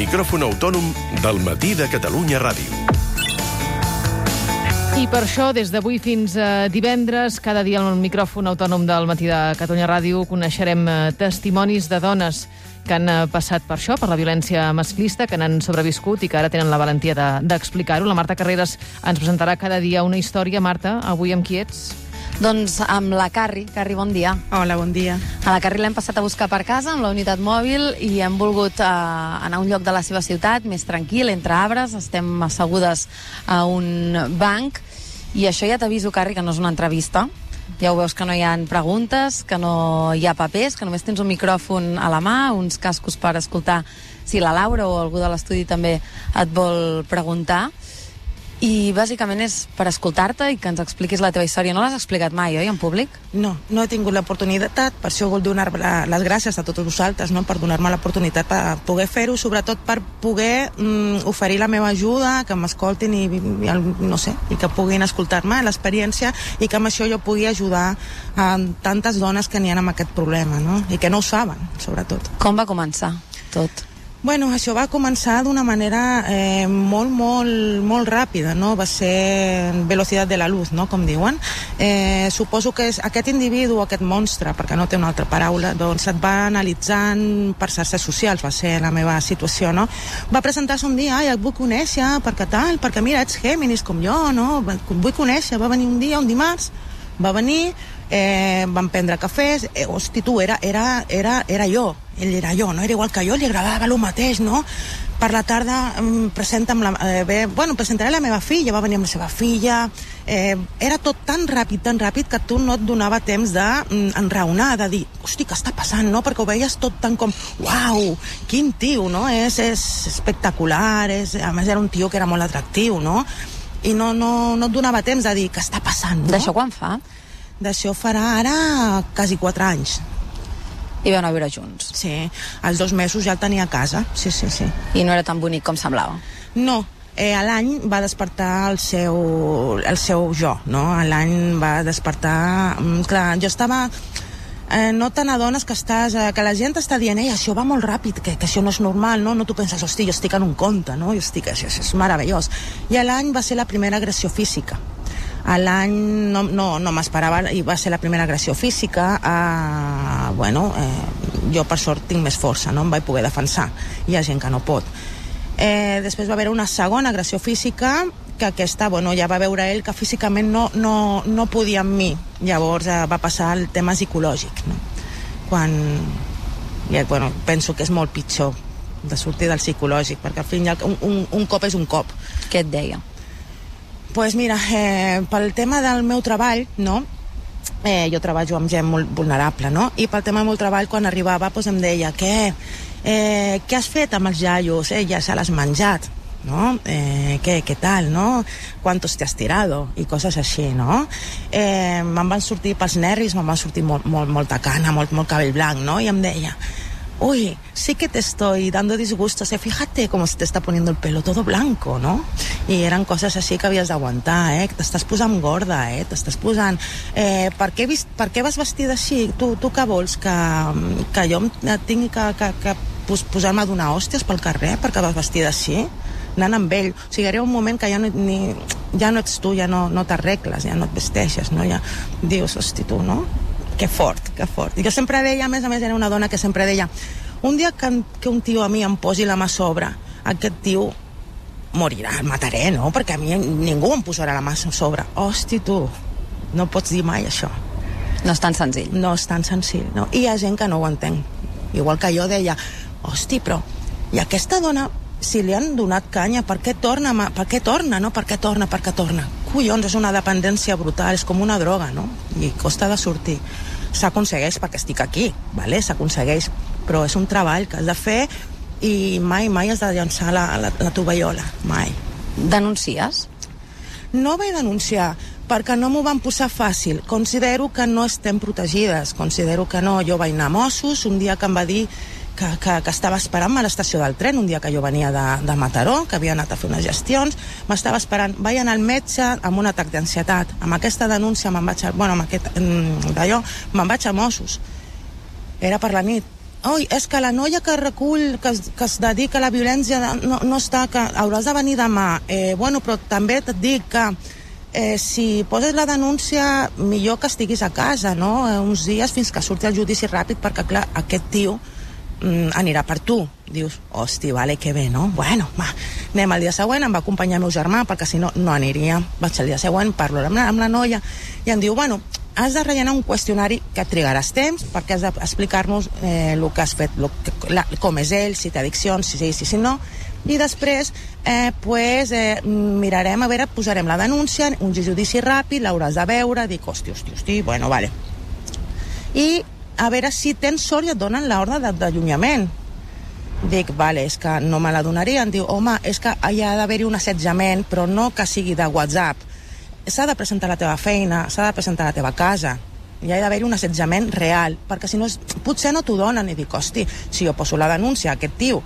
micròfon autònom del matí de Catalunya Ràdio. I per això, des d'avui fins a divendres, cada dia al micròfon autònom del matí de Catalunya Ràdio coneixerem eh, testimonis de dones que han eh, passat per això, per la violència masclista, que n'han sobreviscut i que ara tenen la valentia d'explicar-ho. De, la Marta Carreras ens presentarà cada dia una història. Marta, avui amb qui ets? Doncs amb la Carri. Carri, bon dia. Hola, bon dia. A la Carri l'hem passat a buscar per casa amb la unitat mòbil i hem volgut eh, anar a un lloc de la seva ciutat més tranquil, entre arbres. Estem assegudes a un banc i això ja t'aviso, Carri, que no és una entrevista. Ja ho veus que no hi ha preguntes, que no hi ha papers, que només tens un micròfon a la mà, uns cascos per escoltar si la Laura o algú de l'estudi també et vol preguntar i bàsicament és per escoltar-te i que ens expliquis la teva història. No l'has explicat mai, oi, en públic? No, no he tingut l'oportunitat, per això vull donar les gràcies a tots vosaltres, no? per donar-me l'oportunitat per poder fer-ho, sobretot per poder mm, oferir la meva ajuda, que m'escoltin i, i, no sé, i que puguin escoltar-me l'experiència i que amb això jo pugui ajudar a tantes dones que n'hi ha amb aquest problema, no? i que no ho saben, sobretot. Com va començar tot? Bueno, això va començar d'una manera eh, molt, molt, molt ràpida, no? Va ser velocitat de la luz, no? Com diuen. Eh, suposo que és aquest individu, aquest monstre, perquè no té una altra paraula, doncs et va analitzant per xarxes socials, va ser la meva situació, no? Va presentar-se un dia, ai, et vull conèixer, perquè tal, perquè mira, ets Géminis com jo, no? Vull conèixer, va venir un dia, un dimarts, va venir, eh, vam prendre cafès, eh, hosti, tu, era, era, era, era jo, ell era jo, no? Era igual que jo, li agradava el mateix, no? Per la tarda em presenta amb la, eh, bé, bueno, presentaré la meva filla, va venir amb la seva filla, eh, era tot tan ràpid, tan ràpid, que tu no et donava temps d'enraonar, de, de dir, hosti, què està passant, no? Perquè ho veies tot tan com, uau, quin tio, no? És, és espectacular, és, a més era un tio que era molt atractiu, no? I no, no, no et donava temps de dir, què està passant, no? D'això quan fa? D'això farà ara quasi 4 anys. I anar a viure junts? Sí, als dos mesos ja el tenia a casa, sí, sí, sí. I no era tan bonic com semblava? No, eh, a l'any va despertar el seu, el seu jo, no? A l'any va despertar... Mm, clar, jo estava eh, no te n'adones que estàs, eh, que la gent està dient, ei, això va molt ràpid, que, que això no és normal, no? No tu penses, hosti, jo estic en un conte, no? Jo estic, això, això és meravellós. I l'any va ser la primera agressió física a l'any no, no, no m'esperava i va ser la primera agressió física uh, bueno, eh, jo per sort tinc més força no? Em vaig poder defensar. Hi ha gent que no pot. Eh, després va haver una segona agressió física que aquesta, bueno, ja va veure ell que físicament no, no, no podia amb mi. Llavors eh, va passar el tema psicològic no? quan ja, bueno, penso que és molt pitjor de sortir del psicològic perquè al fin un, un, un cop és un cop. Què et deia? Pues mira, eh, pel tema del meu treball, no? Eh, jo treballo amb gent molt vulnerable, no? I pel tema del meu treball, quan arribava, pues em deia, què? Eh, què has fet amb els iaios? Eh, ja se l'has menjat, no? Eh, què, què tal, no? Quantos te has tirado? I coses així, no? Eh, me'n van sortir pels nervis, me'n van sortir molt, molt, molta cana, molt, molt cabell blanc, no? I em deia, uy, sí que te estoy dando disgusto, o sea, fíjate cómo se te está poniendo el pelo todo blanco, no? I eren coses així que havies d'aguantar, eh? T'estàs posant gorda, eh? T'estàs posant... Eh, per, què vist, per què vas vestida així? Tu, tu què vols? Que, que jo tingui que, que, que posar-me a donar hòsties pel carrer perquè vas vestida així? anant amb ell. O sigui, un moment que ja no, ni, ja no ets tu, ja no, no t'arregles, ja no et vesteixes, no? Ja dius, hosti, tu, no? Que fort, que fort. I jo sempre deia, a més a més, era una dona que sempre deia un dia que, que un tio a mi em posi la mà a sobre, aquest tio morirà, el mataré, no? Perquè a mi ningú em posarà la mà a sobre. Hosti, tu, no pots dir mai això. No és tan senzill. No és tan senzill, no? I hi ha gent que no ho entén. Igual que jo deia, hosti, però i aquesta dona, si li han donat canya, per què torna? Per què torna, no? Per què torna, per què torna? Collons, és una dependència brutal, és com una droga, no? I costa de sortir s'aconsegueix perquè estic aquí, vale? s'aconsegueix, però és un treball que has de fer i mai, mai has de llançar la, la, la tovallola, mai. Denuncies? No vaig denunciar perquè no m'ho van posar fàcil. Considero que no estem protegides, considero que no. Jo vaig anar a Mossos un dia que em va dir que, que, que estava esperant-me a l'estació del tren un dia que jo venia de, de Mataró, que havia anat a fer unes gestions, m'estava esperant, vaig anar al metge amb un atac d'ansietat. Amb aquesta denúncia me'n vaig, a, bueno, amb aquest, d'allò, me'n vaig a Mossos. Era per la nit. oi, és que la noia que recull, que, que es dedica a la violència no, no està, que hauràs de venir demà. Eh, bueno, però també et dic que eh, si poses la denúncia, millor que estiguis a casa, no? Eh, uns dies fins que surti el judici ràpid, perquè, clar, aquest tio mm, anirà per tu. Dius, hosti, vale, que bé, no? Bueno, va, anem al dia següent, em va acompanyar el meu germà, perquè si no, no aniria. Vaig al dia següent, parlo amb la, amb la noia, i em diu, bueno, has de rellenar un qüestionari que et trigaràs temps, perquè has d'explicar-nos eh, el que has fet, lo la, com és ell, si té addiccions, si sí, si, si no, i després eh, pues, eh, mirarem, a veure, posarem la denúncia, un judici ràpid, l'hauràs de veure, dic, hosti, hosti, hosti, bueno, vale. I a veure si tens sort i et donen l'ordre d'allunyament. Dic, vale, és que no me la donarien. Diu, home, és que hi ha d'haver-hi un assetjament, però no que sigui de WhatsApp. S'ha de presentar la teva feina, s'ha de presentar la teva casa. Hi ha d'haver-hi un assetjament real, perquè si no, és- potser no t'ho donen. I dic, hosti, si jo poso la denúncia a aquest tio,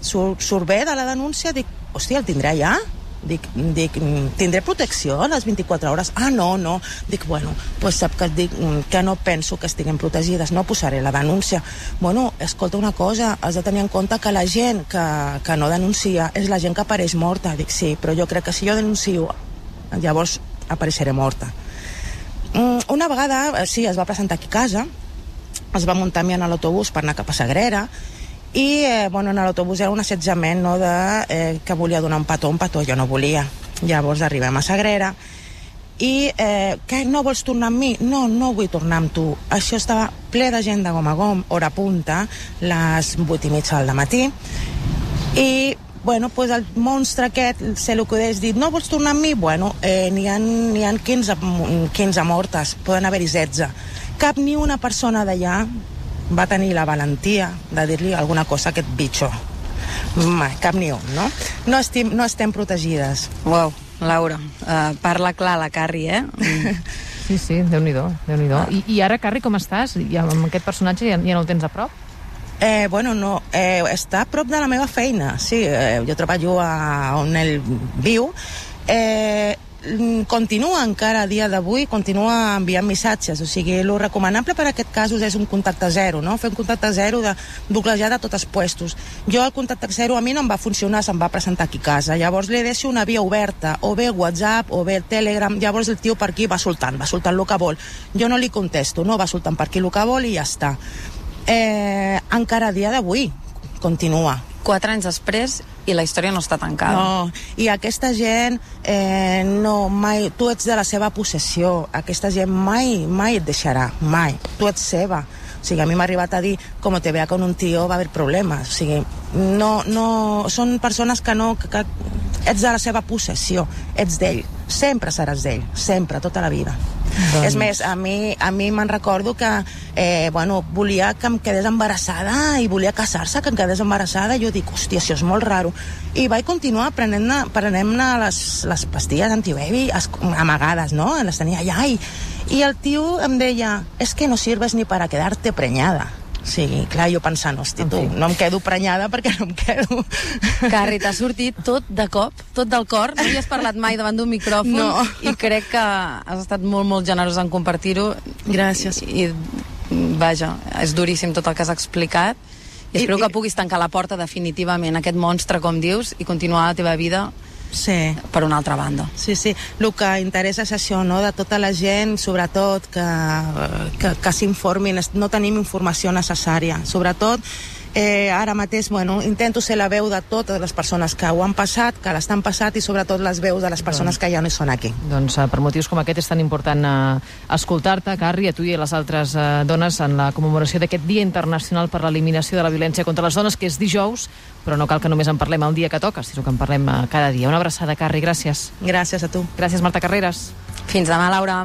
surt, surt bé de la denúncia, dic, hòstia, el tindrà ja? Dic, dic, "Mm, tindré protecció a les 24 hores? Ah, no, no. Dic, bueno, pues sap que dic mm, que no penso que estiguin protegides, no posaré la denúncia. Bueno, escolta una cosa, has de tenir en compte que la gent que, que no denuncia és la gent que apareix morta. Dic, sí, però jo crec que si jo denuncio, llavors apareixeré morta. Mm, Una vegada, eh, sí, es va presentar aquí a casa, es va muntar amb mi en l'autobús per anar cap a Sagrera i eh, bueno, en l'autobús era un assetjament no, de, eh, que volia donar un petó, un petó, jo no volia. Llavors arribem a Sagrera i eh, què, no vols tornar amb mi? No, no vull tornar amb tu. Això estava ple de gent de gom a gom, hora punta, les vuit i mitja del matí, i bueno, pues el monstre aquest se l'acudeix dir, no vols tornar amb mi? Bueno, eh, n'hi ha, ha 15, m- 15 mortes, poden haver-hi 16. Cap ni una persona d'allà va tenir la valentia de dir-li alguna cosa a aquest bitxo. Mai, cap ni un, no? No estem, no estem protegides. Uau, Laura, uh, parla clar la Carri, eh? Mm. Sí, sí, Déu-n'hi-do, déu nhi déu I, I ara, Carri, com estàs? Ja, amb aquest personatge ja, ja no el tens a prop? Eh, bueno, no, eh, està a prop de la meva feina, sí, eh, jo treballo a on ell viu. Eh, continua encara a dia d'avui, continua enviant missatges, o sigui, el recomanable per a aquest casos és un contacte zero, no? fer un contacte zero de bloquejar de tots els puestos. Jo el contacte zero a mi no em va funcionar, se'm va presentar aquí a casa, llavors li deixo una via oberta, o bé WhatsApp, o bé el Telegram, llavors el tio per aquí va soltant, va soltant el que vol. Jo no li contesto, no, va soltant per aquí el que vol i ja està eh, encara a dia d'avui continua. Quatre anys després i la història no està tancada. No, i aquesta gent eh, no, mai, tu ets de la seva possessió, aquesta gent mai, mai et deixarà, mai, tu ets seva. O sigui, a mi m'ha arribat a dir, com te vea con un tío va haver problemes. O sigui, no, no, són persones que no, que, que ets de la seva possessió, ets d'ell, sempre seràs d'ell, sempre, tota la vida. Doncs- És més, a mi, a mi me'n recordo que eh, bueno, volia que em quedés embarassada i volia casar-se, que em quedés embarassada, i jo dic, hòstia, això és molt raro. I vaig continuar prenent-ne prenent les, les pastilles antibaby es- amagades, no? Les tenia allà i, i el tio em deia, és es que no sirves ni para quedarte preñada. Sí, clar, jo pensant, hosti, tu, no em quedo prenyada perquè no em quedo. Carri, t'ha sortit tot de cop, tot del cor. No hi has parlat mai davant d'un micròfon No. i crec que has estat molt, molt generós en compartir-ho. Gràcies. I, I, vaja, és duríssim tot el que has explicat. I espero I- que puguis tancar la porta definitivament, aquest monstre, com dius, i continuar la teva vida Sí. per una altra banda. Sí, sí. El que interessa és això, no?, de tota la gent, sobretot, que, que, que s'informin. No tenim informació necessària. Sobretot, eh, ara mateix, bueno, intento ser la veu de totes les persones que ho han passat, que l'estan passat, i sobretot les veus de les persones que ja no hi són aquí. Doncs eh, per motius com aquest és tan important eh, escoltar-te, Carri, a tu i a les altres eh, dones en la commemoració d'aquest Dia Internacional per l'Eliminació de la Violència contra les Dones, que és dijous, però no cal que només en parlem el dia que toca, sinó que en parlem eh, cada dia. Una abraçada, Carri, gràcies. Gràcies a tu. Gràcies, Marta Carreras. Fins demà, Laura.